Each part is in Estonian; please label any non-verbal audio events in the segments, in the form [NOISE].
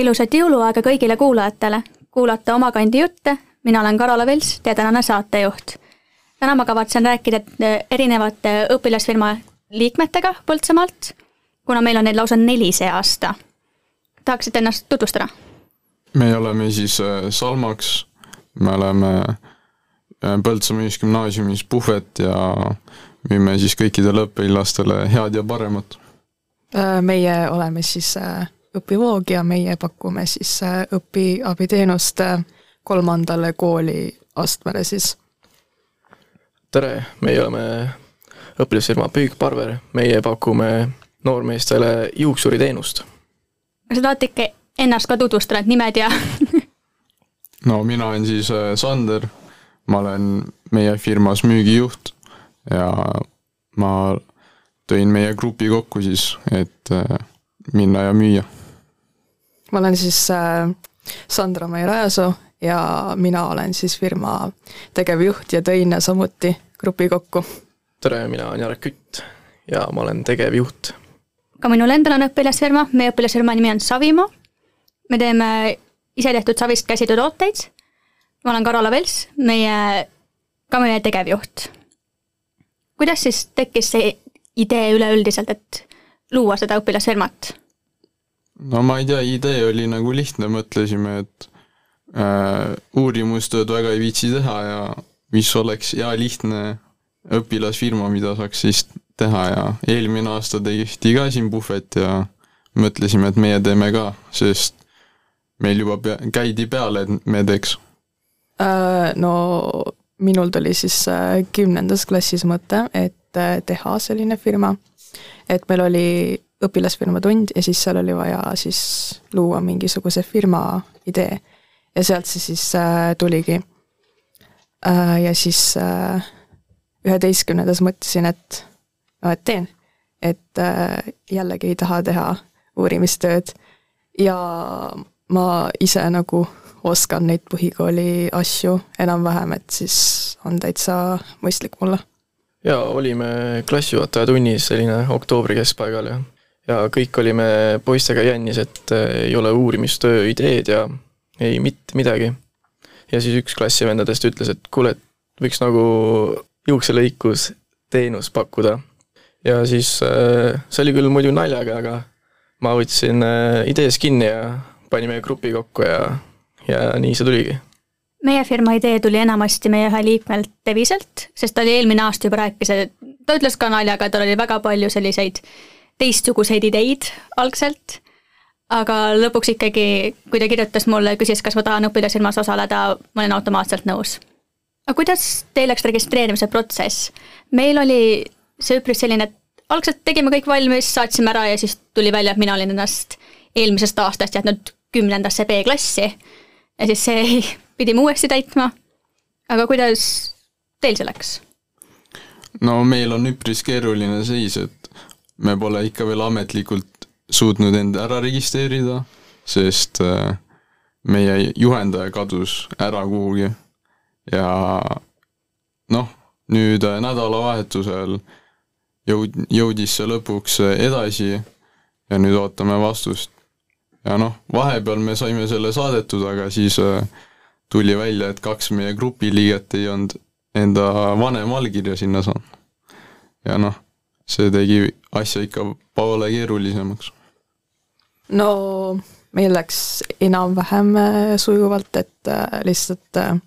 ilusat jõuluaega kõigile kuulajatele. kuulate Omakandi jutte, mina olen Karola Vils, teie tänane saatejuht. täna ma kavatsen rääkida erinevate õpilasfirma liikmetega Põltsamaalt, kuna meil on neid lausa neli see aasta. tahaksite ennast tutvustada? me oleme siis äh, Salmaks, me oleme äh, Põltsamaa Ühisgümnaasiumis puhvet ja müüme siis kõikidele õpilastele head ja paremat. Äh, meie oleme siis õpivoog ja meie pakume siis õpiabiteenust kolmandale kooliastmele siis. tere, meie oleme õpilasfirma Püük Parver, meie pakume noormeestele juuksuriteenust. kas te tahate ikka ennast ka tutvustada, et nimed ja [LAUGHS] no mina olen siis Sander, ma olen meie firmas müügijuht ja ma tõin meie grupi kokku siis, et minna ja müüa. Ma olen siis Sandra Mai Rajasoo ja mina olen siis firma tegevjuht ja tõin samuti grupi kokku. tere, mina olen Jarek Kütt ja ma olen tegevjuht. ka minul endal on õpilasfirma, meie õpilasfirma nimi on Savimaa. me teeme isetehtud savist käsitöötooteid. ma olen Karola Vels, meie, ka meie tegevjuht. kuidas siis tekkis see idee üleüldiselt, et luua seda õpilasfirmat? No ma ei tea, idee oli nagu lihtne, mõtlesime, et äh, uurimustööd väga ei viitsi teha ja mis oleks hea lihtne õpilasfirma, mida saaks siis teha ja eelmine aasta tehti ka siin puhvet ja mõtlesime, et meie teeme ka, sest meil juba pea, käidi peale, et me teeks. No minul tuli siis kümnendas klassis mõte, et teha selline firma, et meil oli õpilasfirma tund ja siis seal oli vaja siis luua mingisuguse firma idee. ja sealt see siis tuligi. ja siis üheteistkümnendas mõtlesin, et no et teen. et jällegi ei taha teha uurimistööd ja ma ise nagu oskan neid põhikooli asju enam-vähem, et siis on täitsa mõistlik mulle. jaa, olime klassijuhataja tunnis selline oktoobri keskpaigal ja ja kõik olime poistega jännis, et ei ole uurimistöö ideed ja ei mitte midagi. ja siis üks klassivendadest ütles, et kuule, et võiks nagu juukselõikus teenust pakkuda. ja siis see oli küll muidu naljaga, aga ma võtsin ideest kinni ja panime grupi kokku ja, ja nii see tuligi. meie firma idee tuli enamasti meie ühe liikmelt Deviselt, sest ta oli eelmine aasta juba rääkis, ta ütles ka naljaga, tal oli väga palju selliseid teistsuguseid ideid algselt, aga lõpuks ikkagi, kui ta kirjutas mulle ja küsis, kas ma tahan õpilasfirmas osaleda, ma olin automaatselt nõus. aga kuidas teil läks registreerimise protsess? meil oli see üpris selline, et algselt tegime kõik valmis, saatsime ära ja siis tuli välja, et mina olin ennast eelmisest aastast jätnud kümnendasse B-klassi. ja siis see [LAUGHS] pidime uuesti täitma. aga kuidas teil see läks? no meil on üpris keeruline seis, et me pole ikka veel ametlikult suutnud end ära registreerida, sest meie juhendaja kadus ära kuhugi ja noh, nüüd nädalavahetusel jõud-, jõudis see lõpuks edasi ja nüüd ootame vastust. ja noh, vahepeal me saime selle saadetud, aga siis tuli välja, et kaks meie grupi liiget ei olnud enda vanema allkirja sinna saanud. ja noh, see tegi asja ikka poole keerulisemaks. no meil läks enam-vähem sujuvalt, et lihtsalt äh,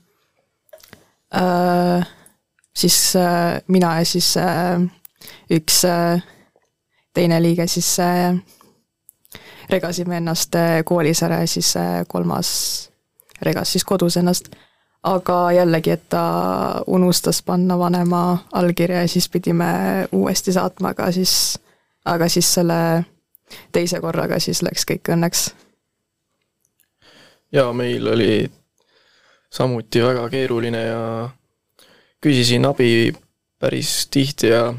siis äh, mina ja siis äh, üks äh, teine liige siis äh, regasime ennast koolis ära ja siis äh, kolmas regas siis kodus ennast aga jällegi, et ta unustas panna vanema allkirja ja siis pidime uuesti saatma, aga siis, aga siis selle teise korraga siis läks kõik õnneks. jaa, meil oli samuti väga keeruline ja küsisin abi päris tihti ja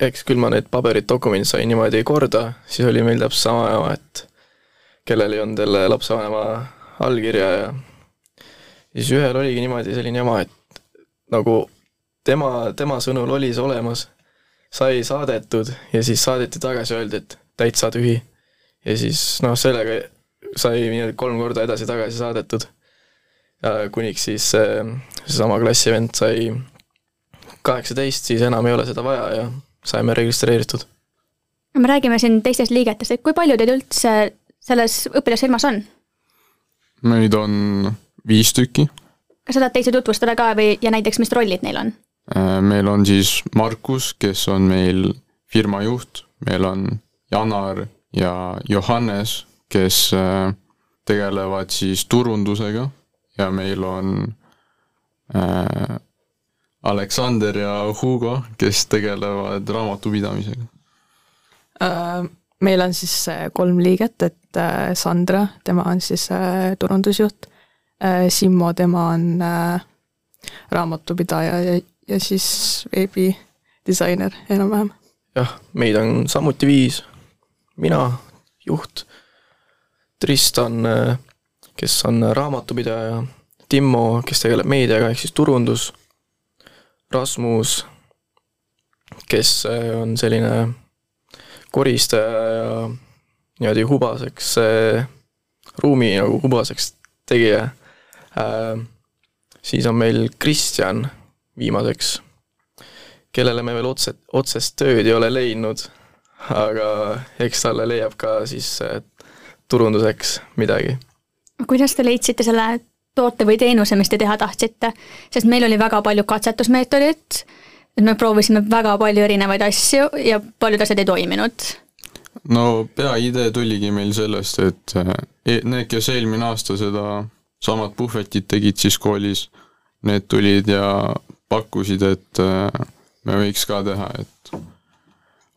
eks küll ma need paberid, dokumendid sain niimoodi korda, siis oli meil täpselt sama jama, et kellel ei olnud jälle lapsevanema allkirja ja siis ühel oligi niimoodi selline jama, et nagu tema, tema sõnul oli see olemas, sai saadetud ja siis saadeti tagasi, öeldi, et täitsa tühi. ja siis noh, sellega sai nii-öelda kolm korda edasi-tagasi saadetud. kuniks siis seesama klassivend sai kaheksateist, siis enam ei ole seda vaja ja saime registreeritud. me räägime siin teistest liigetest, et kui palju teid üldse selles õpilasfirmas on? meid on viis tükki. kas sa tahad teisi tutvustada ka või, ja näiteks, mis rollid neil on? Äh, meil on siis Markus, kes on meil firma juht, meil on Janar ja Johannes, kes äh, tegelevad siis turundusega. Ja meil on äh, Aleksander ja Hugo, kes tegelevad raamatupidamisega. Äh,? Meil on siis kolm liiget, et äh, Sandra, tema on siis äh, turundusjuht, Simmo, tema on raamatupidaja ja, ja siis veebidisainer enam-vähem. jah, meid on samuti viis, mina, juht, Tristan, kes on raamatupidaja, Timmo, kes tegeleb meediaga, ehk siis turundus, Rasmus, kes on selline koristaja ja niimoodi hubaseks, ruumi nagu hubaseks tegija. siis on meil Kristjan viimaseks, kellele me veel otse, otsest tööd ei ole leidnud, aga eks talle leiab ka siis turunduseks midagi. kuidas te leidsite selle toote või teenuse, mis te teha tahtsite? sest meil oli väga palju katsetusmeetodit, et me proovisime väga palju erinevaid asju ja paljud asjad ei toiminud. no peaidee tuligi meil sellest, et e-, need, kes eelmine aasta seda samat puhvetit tegid siis koolis, need tulid ja pakkusid, et me võiks ka teha, et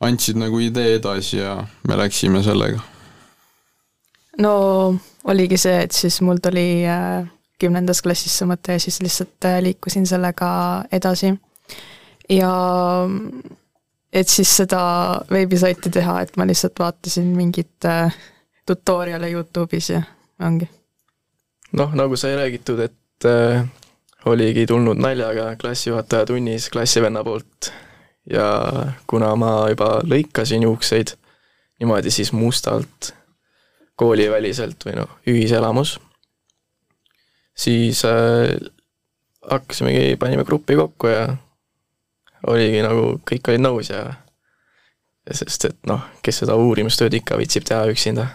andsid nagu idee edasi ja me läksime sellega no oligi see, et siis mul tuli äh, kümnendas klassis see mõte ja siis lihtsalt äh, liikusin sellega edasi. ja et siis seda veebisaiti teha, et ma lihtsalt vaatasin mingit äh, tutorial'e Youtube'is ja ongi. noh, nagu sai räägitud, et äh, oligi tulnud naljaga klassijuhataja tunnis klassivenna poolt ja kuna ma juba lõikasin juukseid niimoodi siis mustalt kooliväliselt või noh, ühiselamus, siis äh, hakkasimegi, panime gruppi kokku ja oligi nagu, kõik olid nõus ja sest et noh, kes seda uurimustööd ikka viitsib teha üksinda.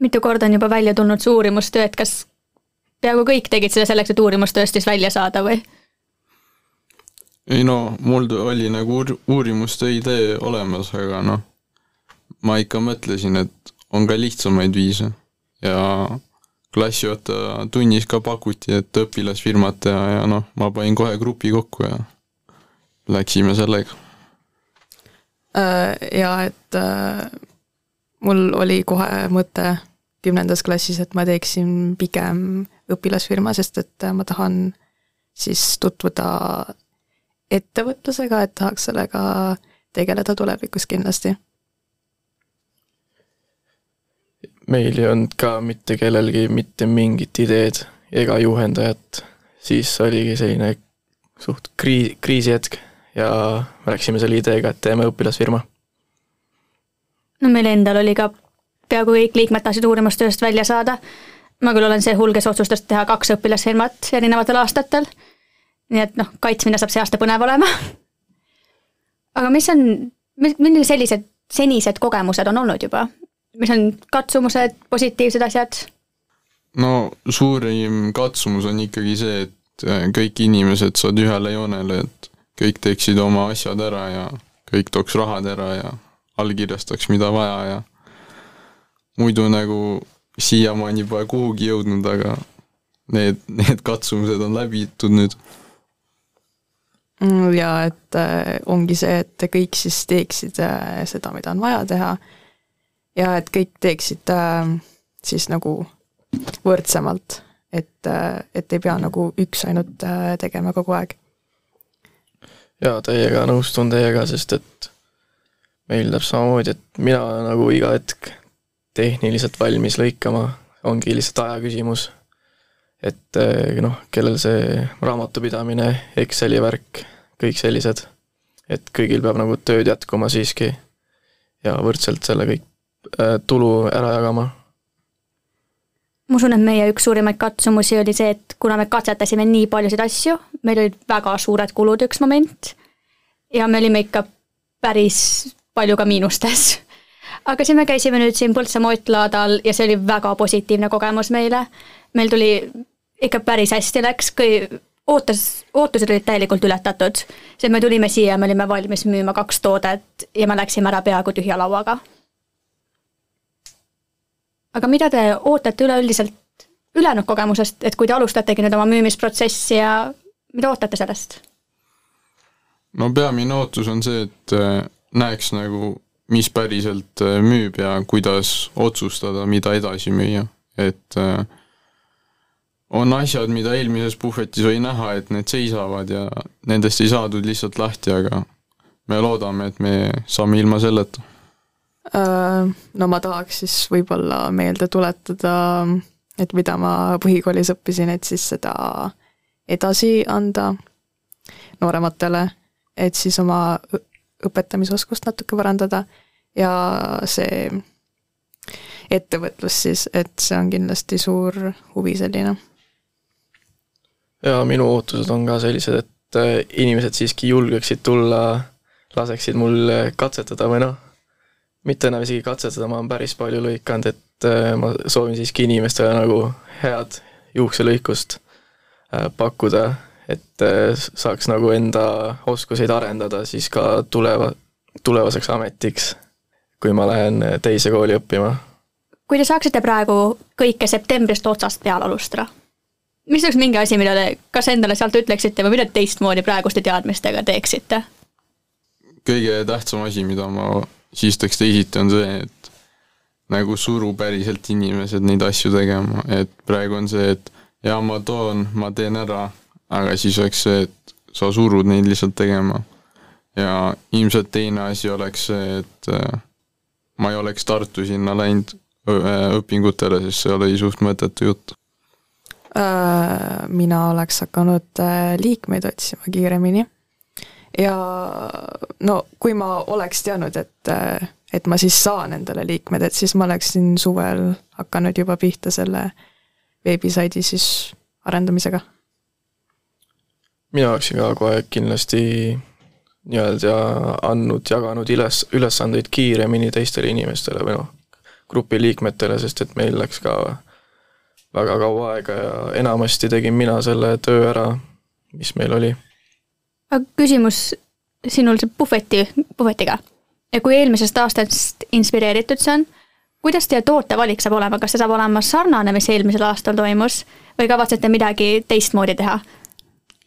mitu korda on juba välja tulnud see uurimustöö, et kas peaaegu kõik tegid seda selleks, et uurimustööst siis välja saada või? ei no mul oli nagu uur-, uurimustöö idee olemas, aga noh, ma ikka mõtlesin, et on ka lihtsamaid viise ja klassijuhataja tunnis ka pakuti, et õpilasfirmat teha ja noh, ma panin kohe grupi kokku ja läksime sellega. Äh, ja et äh, mul oli kohe mõte kümnendas klassis, et ma teeksin pigem õpilasfirma, sest et ma tahan siis tutvuda ettevõtlusega, et tahaks sellega tegeleda tulevikus kindlasti. Meil ei olnud ka mitte kellelgi mitte mingit ideed ega juhendajat, siis oligi selline suht kriis, kriisihetk ja me läksime selle ideega, et teeme õpilasfirma. no meil endal oli ka, peaaegu kõik liikmed tahtsid uurimustööst välja saada, ma küll olen see hull, kes otsustas teha kaks õpilasfirmat erinevatel aastatel, nii et noh, kaitsmine saab see aasta põnev olema. aga mis on, millised sellised senised kogemused on olnud juba, mis on katsumused, positiivsed asjad? no suurim katsumus on ikkagi see, et äh, kõik inimesed saad ühele joonele, et kõik teeksid oma asjad ära ja kõik tooks rahad ära ja allkirjastaks, mida vaja ja muidu nagu siiamaani pole kuhugi jõudnud, aga need, need katsumused on läbitud nüüd. Mm, ja et äh, ongi see, et kõik siis teeksid äh, seda, mida on vaja teha ja et kõik teeksid äh, siis nagu võrdsemalt, et, et ei pea nagu üks ainult tegema kogu aeg. jaa, täiega nõustun teiega, sest et meil täpselt samamoodi, et mina nagu iga hetk tehniliselt valmis lõikama, ongi lihtsalt aja küsimus. et noh, kellel see raamatupidamine, Exceli värk, kõik sellised, et kõigil peab nagu tööd jätkuma siiski ja võrdselt selle kõik äh, tulu ära jagama. ma usun, et meie üks suurimaid katsumusi oli see, et kuna me katsetasime nii paljusid asju, meil olid väga suured kulud üks moment ja me olime ikka päris palju ka miinustes. Aga siis me käisime nüüd siin Põltsamaa Ott laadal ja see oli väga positiivne kogemus meile. meil tuli ikka päris hästi läks, kui ootas, ootused olid täielikult ületatud. sest me tulime siia, me olime valmis müüma kaks toodet ja me läksime ära peaaegu tühja lauaga. aga mida te ootate üleüldiselt ülejäänud kogemusest, et kui te alustategi nüüd oma müümisprotsessi ja mida ootate sellest? no peamine ootus on see, et äh, näeks nagu, mis päriselt äh, müüb ja kuidas otsustada, mida edasi müüa, et äh, on asjad, mida eelmises puhvetis oli näha, et need seisavad ja nendest ei saadud lihtsalt lahti, aga me loodame, et me saame ilma selleta. No ma tahaks siis võib-olla meelde tuletada, et mida ma põhikoolis õppisin, et siis seda edasi anda noorematele et siis oma õpetamisoskust natuke parandada ja see ettevõtlus siis, et see on kindlasti suur huvi selline. ja minu ootused on ka sellised, et äh, inimesed siiski julgeksid tulla, laseksid mul katsetada või noh, mitte enam isegi katsetada, ma olen päris palju lõikanud, et äh, ma soovin siiski inimestele nagu head juukselõikust äh, pakkuda et äh, saaks nagu enda oskuseid arendada siis ka tuleva, tulevaseks ametiks, kui ma lähen teise kooli õppima. kui te saaksite praegu kõike septembrist otsast peale alustada, mis oleks mingi asi, mida te kas endale sealt ütleksite või mida teistmoodi praeguste teadmistega teeksite? kõige tähtsam asi, mida ma siis teeks teisiti, on see, et nagu suru päriselt inimesed neid asju tegema, et praegu on see, et jaa, ma toon, ma teen ära, aga siis oleks see, et sa surud neid lihtsalt tegema. ja ilmselt teine asi oleks see, et äh, ma ei oleks Tartu sinna läinud äh, õpingutele, sest see oli suht mõttetu jutt. Äh, mina oleks hakanud liikmeid otsima kiiremini ja no kui ma oleks teadnud, et, et ma siis saan endale liikmed, et siis ma oleksin suvel hakanud juba pihta selle veebisaidi siis arendamisega mina oleksin ka kohe kindlasti nii-öelda andnud, jaganud üles, ülesandeid kiiremini teistele inimestele või noh, grupi liikmetele, sest et meil läks ka väga kaua aega ja enamasti tegin mina selle töö ära, mis meil oli. aga küsimus sinul see puhveti, puhvetiga. ja kui eelmisest aastast inspireeritud see on, kuidas teie tootevalik saab olema, kas see saab olema sarnane, mis eelmisel aastal toimus või kavatsete midagi teistmoodi teha?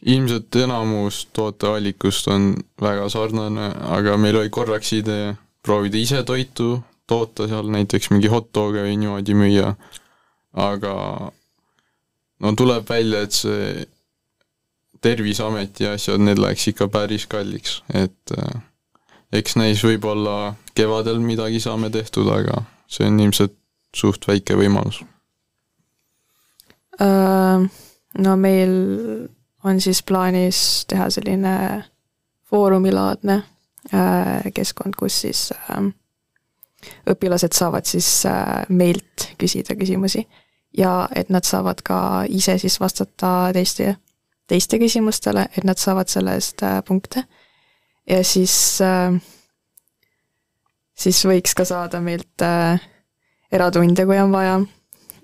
Ilmselt enamus tootevalikust on väga sarnane, aga meil oli korraks idee proovida ise toitu toota seal, näiteks mingi hot dog'e või niimoodi müüa, aga no tuleb välja, et see Terviseameti asjad, need läheks ikka päris kalliks, et äh, eks näis võib-olla kevadel midagi saame tehtud, aga see on ilmselt suht väike võimalus uh,. No meil on siis plaanis teha selline foorumilaadne äh, keskkond, kus siis äh, õpilased saavad siis äh, meilt küsida küsimusi ja et nad saavad ka ise siis vastata teiste, teiste küsimustele, et nad saavad selle eest punkte. ja siis, siis võiks ka saada meilt eratunde, kui on vaja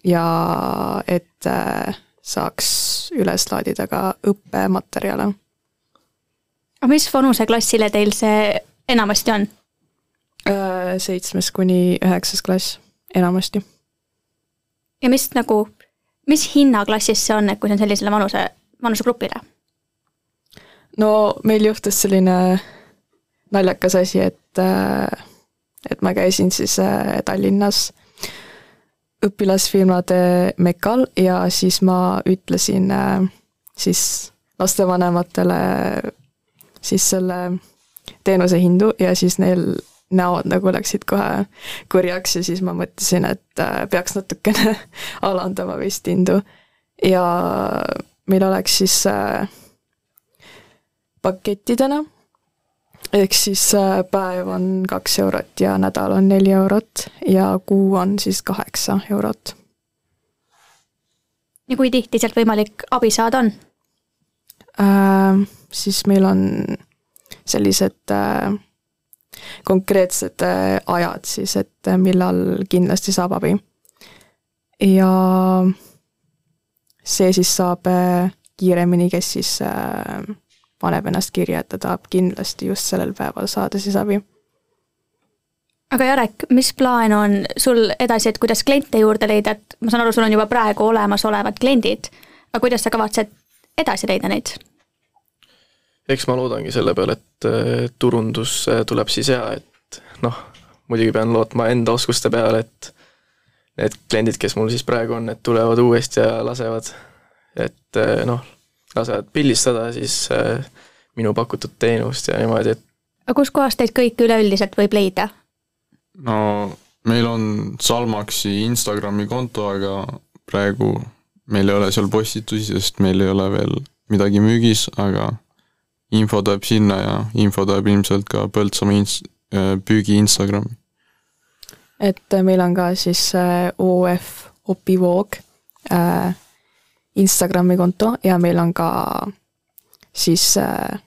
ja et saaks üles laadida ka õppematerjale. aga mis vanuseklassile teil see enamasti on? Seitsmes kuni üheksas klass, enamasti. ja mis nagu, mis hinnaklassis see on, et kui see on sellisele vanuse, vanusegrupile? no meil juhtus selline naljakas asi, et, äh, et ma käisin siis äh, Tallinnas õpilasfirmade Mekal ja siis ma ütlesin äh, siis lastevanematele siis selle teenuse hindu ja siis neil näod nagu läksid kohe kurjaks ja siis ma mõtlesin, et äh, peaks natukene [LAUGHS] alandama vist hindu. ja meil oleks siis äh, pakettidena ehk siis äh, päev on kaks eurot ja nädal on neli eurot ja kuu on siis kaheksa eurot. ja kui tihti sealt võimalik abi saada on? Äh, siis meil on sellised äh, konkreetsed ajad siis, et millal kindlasti saab abi. ja see siis saab kiiremini, kes siis paneb ennast kirja, et ta tahab kindlasti just sellel päeval saada siis abi. aga Jarek, mis plaan on sul edasi, et kuidas kliente juurde leida, et ma saan aru, sul on juba praegu olemasolevad kliendid, aga kuidas sa kavatsed edasi leida neid? eks ma loodangi selle peale, et äh, turundus tuleb siis hea, et noh, muidugi pean lootma enda oskuste peale, et need kliendid, kes mul siis praegu on, need tulevad uuesti ja lasevad, et äh, noh, lasevad pildistada siis äh, minu pakutud teenust ja niimoodi, et aga kuskohast teid kõiki üleüldiselt võib leida? no meil on Salmaxi Instagrami konto, aga praegu meil ei ole seal postitusi, sest meil ei ole veel midagi müügis, aga info tuleb sinna ja info tuleb ilmselt ka Põltsamaa ins-, äh, püügi Instagrami. et meil on ka siis äh, OF Opivoog äh, Instagrami konto ja meil on ka siis äh,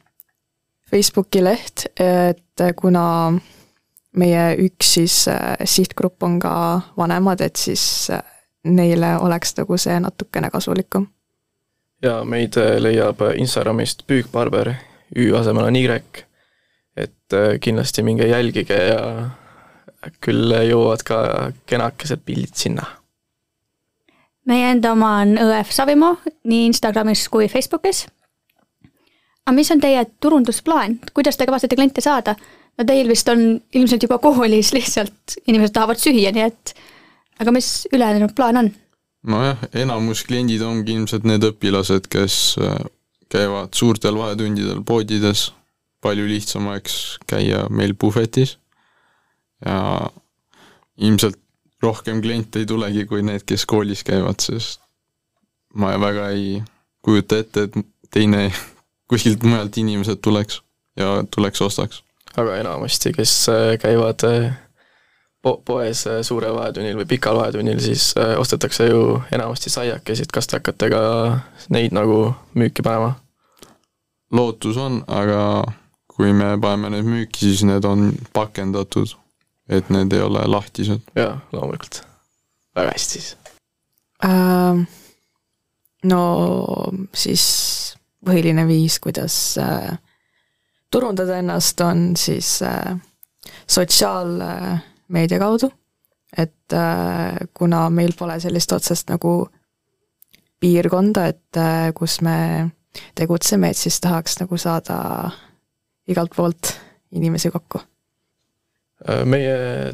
Facebooki leht, et kuna meie üks siis äh, sihtgrupp on ka vanemad, et siis äh, neile oleks nagu see natukene kasulikum. ja meid leiab Instagramist Püükbarber, Ü asemel on Y, et kindlasti minge jälgige ja küll jõuavad ka kenakesed pildid sinna meie enda oma on Õef Savimaa nii Instagramis kui Facebookis. aga mis on teie turundusplaan, kuidas te kavatsete kliente saada? no teil vist on ilmselt juba koolis lihtsalt, inimesed tahavad süüa, nii et aga mis ülejäänud plaan on? nojah, enamus kliendid ongi ilmselt need õpilased, kes äh, käivad suurtel vahetundidel poodides, palju lihtsam oleks käia meil puhvetis ja ilmselt rohkem kliente ei tulegi kui need, kes koolis käivad, sest ma väga ei kujuta ette, et teine [LAUGHS] kuskilt mujalt inimesed tuleks ja tuleks ostaks. aga enamasti, kes äh, käivad äh, po-, poes äh, suurel vahetunnil või pikal vahetunnil, siis ostetakse ju enamasti saiakesid, kas te hakkate ka neid nagu müüki panema? lootus on, aga kui me paneme need müüki, siis need on pakendatud et need ei ole lahtised. jaa, loomulikult. väga hästi siis äh,. no siis põhiline viis, kuidas äh, turundada ennast, on siis äh, sotsiaalmeedia kaudu, et äh, kuna meil pole sellist otsest nagu piirkonda, et äh, kus me tegutseme, et siis tahaks nagu saada igalt poolt inimesi kokku Äh, meie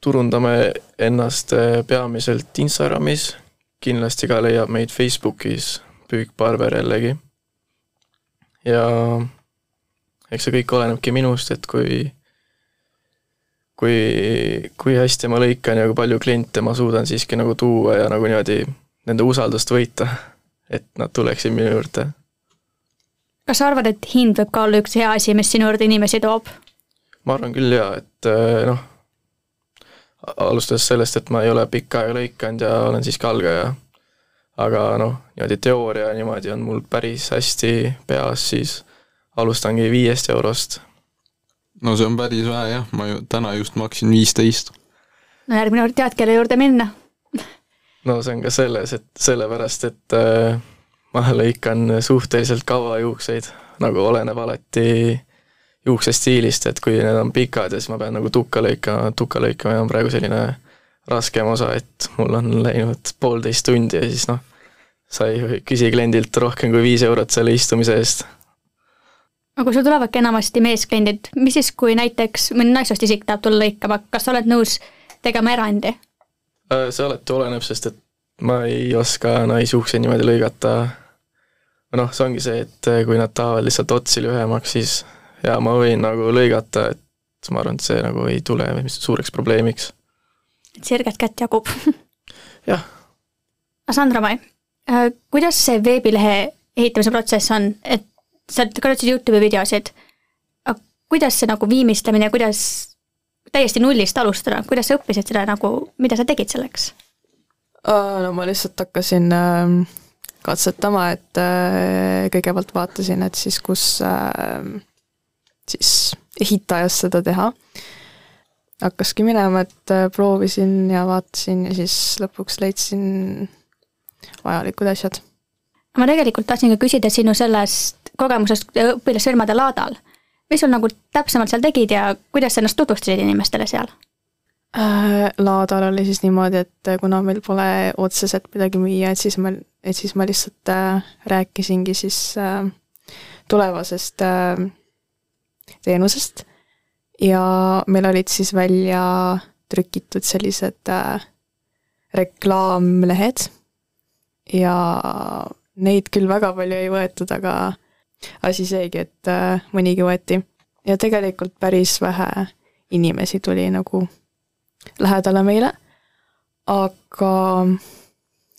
turundame ennast äh, peamiselt Instagramis, kindlasti ka leiab meid Facebookis, Püük Barber jällegi. ja eks see kõik olenebki minust, et kui kui, kui hästi ma lõikan ja kui palju kliente ma suudan siiski nagu tuua ja nagu niimoodi nende usaldust võita, et nad tuleksid minu juurde. kas sa arvad, et hind võib ka olla üks hea asi, mis sinu juurde inimesi toob? Ma arvan küll jaa, et äh, noh, alustades sellest, et ma ei ole pikka aega lõikanud ja olen siiski algaja, aga noh, niimoodi teooria niimoodi on mul päris hästi peas, siis alustangi viiest eurost. no see on päris vähe jah, ma ju täna just maksin viisteist. no järgmine kord tead, kelle juurde minna no see on ka selles, et sellepärast, et äh, ma lõikan suhteliselt kaua juukseid, nagu oleneb alati juuksestiilist, et kui need on pikad ja siis ma pean nagu tukka lõikama, tukka lõikamine on praegu selline raskem osa, et mul on läinud poolteist tundi ja siis noh, sa ei küsi kliendilt rohkem kui viis eurot selle istumise eest. aga kui sul tulevadki enamasti meeskliendid, mis siis, kui näiteks mõni naissoost isik tahab tulla lõikama, kas sa oled nõus tegema erandi? Äh, see alati oleneb, sest et ma ei oska naisjuukseid niimoodi lõigata. noh, see ongi see, et kui nad tahavad lihtsalt otsi lühemaks, siis ja ma võin nagu lõigata, et ma arvan, et see nagu ei tule suureks probleemiks. sirget kätt jagub [LAUGHS] jah. Sandra Mai, äh, kuidas see veebilehe ehitamise protsess on, et sa kasutasid Youtube'i videosid, kuidas see nagu viimistlemine, kuidas täiesti nullist alustada, kuidas sa õppisid seda nagu, mida sa tegid selleks? no ma lihtsalt hakkasin äh, katsetama, et äh, kõigepealt vaatasin, et siis kus äh, siis ehitajas seda teha. hakkaski minema, et äh, proovisin ja vaatasin ja siis lõpuks leidsin vajalikud asjad. ma tegelikult tahtsin ka küsida sinu sellest kogemusest õpilasfirmade laadal. mis sul nagu täpsemalt seal tegid ja kuidas sa ennast tutvustasid inimestele seal? Äh, laadal oli siis niimoodi, et kuna meil pole otseselt midagi müüa, et siis ma, et siis ma lihtsalt äh, rääkisingi siis äh, tulevasest äh, teenusest ja meil olid siis välja trükitud sellised äh, reklaamlehed ja neid küll väga palju ei võetud, aga asi seegi, et äh, mõnigi võeti. ja tegelikult päris vähe inimesi tuli nagu lähedale meile, aga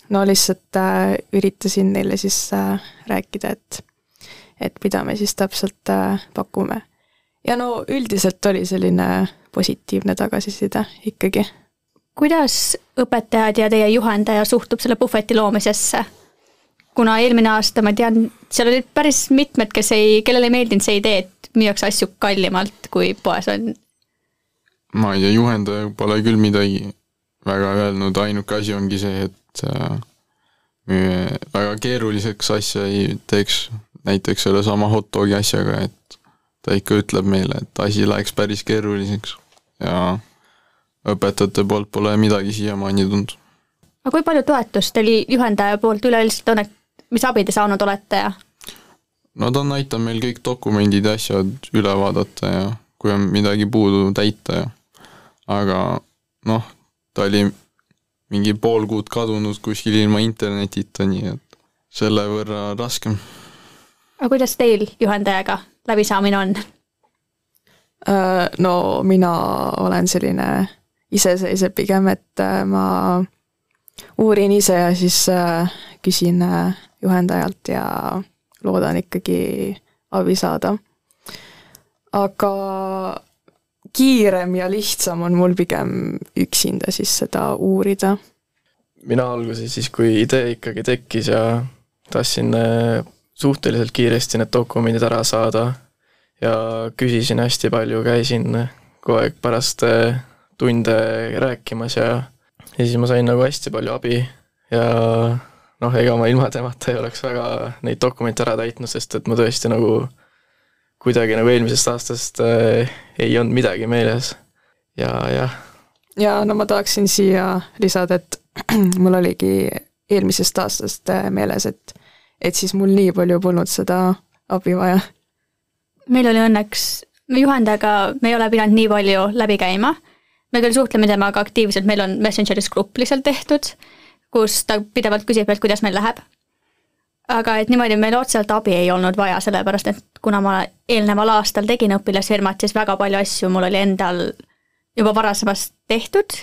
no lihtsalt äh, üritasin neile siis rääkida, et, et mida me siis täpselt pakume. Ja no üldiselt oli selline positiivne tagasiside ikkagi. kuidas õpetajad ja teie juhendaja suhtub selle puhveti loomisesse? kuna eelmine aasta ma tean, seal olid päris mitmed, kes ei, kellele ei meeldinud see idee, et müüakse asju kallimalt, kui poes on ma ei tea, juhendaja pole küll midagi väga öelnud, ainuke asi ongi see, et äh, väga keeruliseks asja ei teeks, näiteks sellesama hot dogi asjaga, et ta ikka ütleb meile, et asi läheks päris keeruliseks ja õpetajate poolt pole midagi siiamaani tulnud. aga kui palju toetust teil juhendaja poolt üleüldiselt on, et mis abi te saanud olete ja? no ta on aidanud meil kõik dokumendid ja asjad üle vaadata ja kui on midagi puudu täita ja aga noh, ta oli mingi pool kuud kadunud kuskil ilma internetita, nii et selle võrra raskem. aga kuidas teil juhendajaga läbisaamine on? Äh, no mina olen selline iseseisev pigem, et äh, ma uurin ise ja siis äh, küsin juhendajalt ja loodan ikkagi abi saada. aga kiirem ja lihtsam on mul pigem üksinda siis seda uurida. mina alguses siis, kui idee ikkagi tekkis ja tahtsin suhteliselt kiiresti need dokumendid ära saada. Ja küsisin hästi palju, käisin kogu aeg pärast äh, tunde rääkimas ja ja siis ma sain nagu hästi palju abi. Ja noh, ega ma ilma temata ei oleks väga neid dokumente ära täitnud, sest et ma tõesti nagu kuidagi nagu eelmisest aastast äh, ei olnud midagi meeles. Ja jah. ja no ma tahaksin siia lisada, et [CLEARS THROAT] mul oligi eelmisest aastast äh, meeles, et, et siis mul nii palju polnud seda abi vaja. meil oli õnneks, juhendajaga me ei ole pidanud nii palju läbi käima, me küll suhtleme temaga aktiivselt, meil on Messengeris grupp lihtsalt tehtud, kus ta pidevalt küsib, et kuidas meil läheb aga et niimoodi meil otseselt abi ei olnud vaja, sellepärast et kuna ma eelneval aastal tegin õpilasfirmat, siis väga palju asju mul oli endal juba varasemast tehtud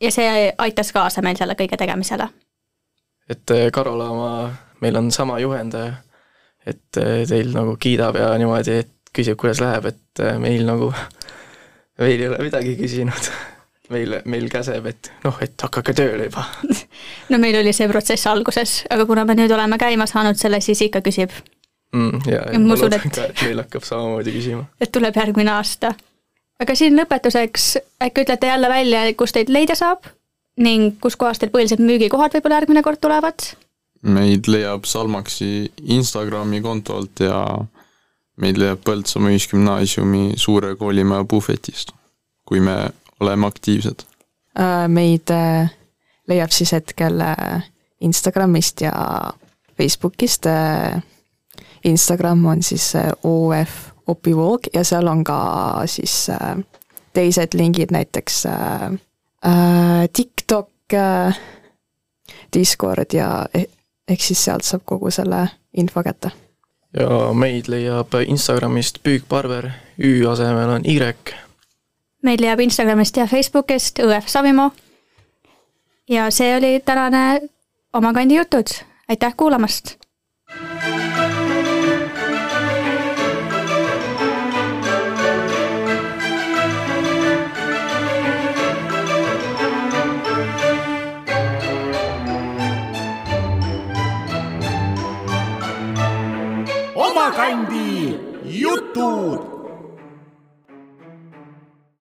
ja see aitas kaasa meil selle kõige tegemisele. et eh, Karola oma, meil on sama juhendaja, et eh, teil nagu kiidab ja niimoodi, et küsib, kuidas läheb, et eh, meil nagu, [LAUGHS] meil ei ole midagi küsinud meil, meil käseb, et noh, et hakake tööle juba [LAUGHS] no meil oli see protsess alguses, aga kuna me nüüd oleme käima saanud selle, siis ikka küsib mm,. ja, ja ma ka, et meil hakkab samamoodi küsima. et tuleb järgmine aasta. aga siin lõpetuseks äkki ütlete jälle välja, kus teid leida saab ning kuskohast teil põhilised müügikohad võib-olla järgmine kord tulevad? Meid leiab Salmaksi Instagrami kontolt ja meid leiab Põltsamaa Ühisgümnaasiumi suure koolimaja puhvetist, kui me oleme aktiivsed? Äh, meid äh, leiab siis hetkel äh, Instagramist ja Facebookist. Instagram on siis OF Opivoog ja seal on ka siis teised lingid, näiteks TikTok, Discord ja ehk siis sealt saab kogu selle info kätte. ja meid leiab Instagramist Püükparver, Ü asemel on Y meil leiab Instagramist ja Facebookist õef Savimaa. ja see oli tänane Oma kandi jutud, aitäh kuulamast! Sammakandi jutud